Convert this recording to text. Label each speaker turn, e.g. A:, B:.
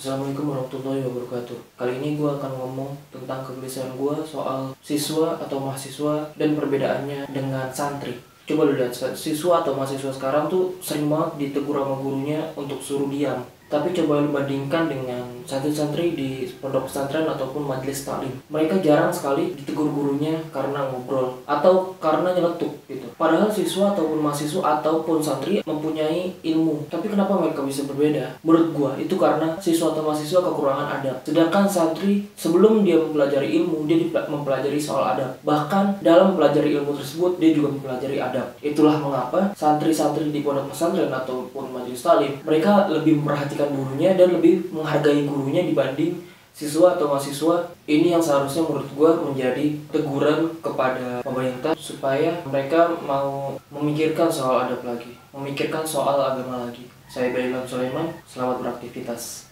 A: Assalamualaikum warahmatullahi wabarakatuh. Kali ini gue akan ngomong tentang kegelisahan gue soal siswa atau mahasiswa dan perbedaannya dengan santri. Coba lu lihat, siswa atau mahasiswa sekarang tuh sering banget ditegur sama gurunya untuk suruh diam tapi coba lu bandingkan dengan santri-santri di pondok pesantren ataupun majelis taklim. Mereka jarang sekali ditegur gurunya karena ngobrol atau karena nyeletuk gitu. Padahal siswa ataupun mahasiswa ataupun santri mempunyai ilmu. Tapi kenapa mereka bisa berbeda? Menurut gua itu karena siswa atau mahasiswa kekurangan adab. Sedangkan santri sebelum dia mempelajari ilmu, dia mempelajari soal adab. Bahkan dalam mempelajari ilmu tersebut dia juga mempelajari adab. Itulah mengapa santri-santri di pondok pesantren ataupun majelis taklim mereka lebih memperhatikan memperhatikan gurunya dan lebih menghargai gurunya dibanding siswa atau mahasiswa. Ini yang seharusnya menurut gue menjadi teguran kepada pemerintah supaya mereka mau memikirkan soal adab lagi memikirkan soal agama lagi. Saya Bailam Sulaiman selamat beraktivitas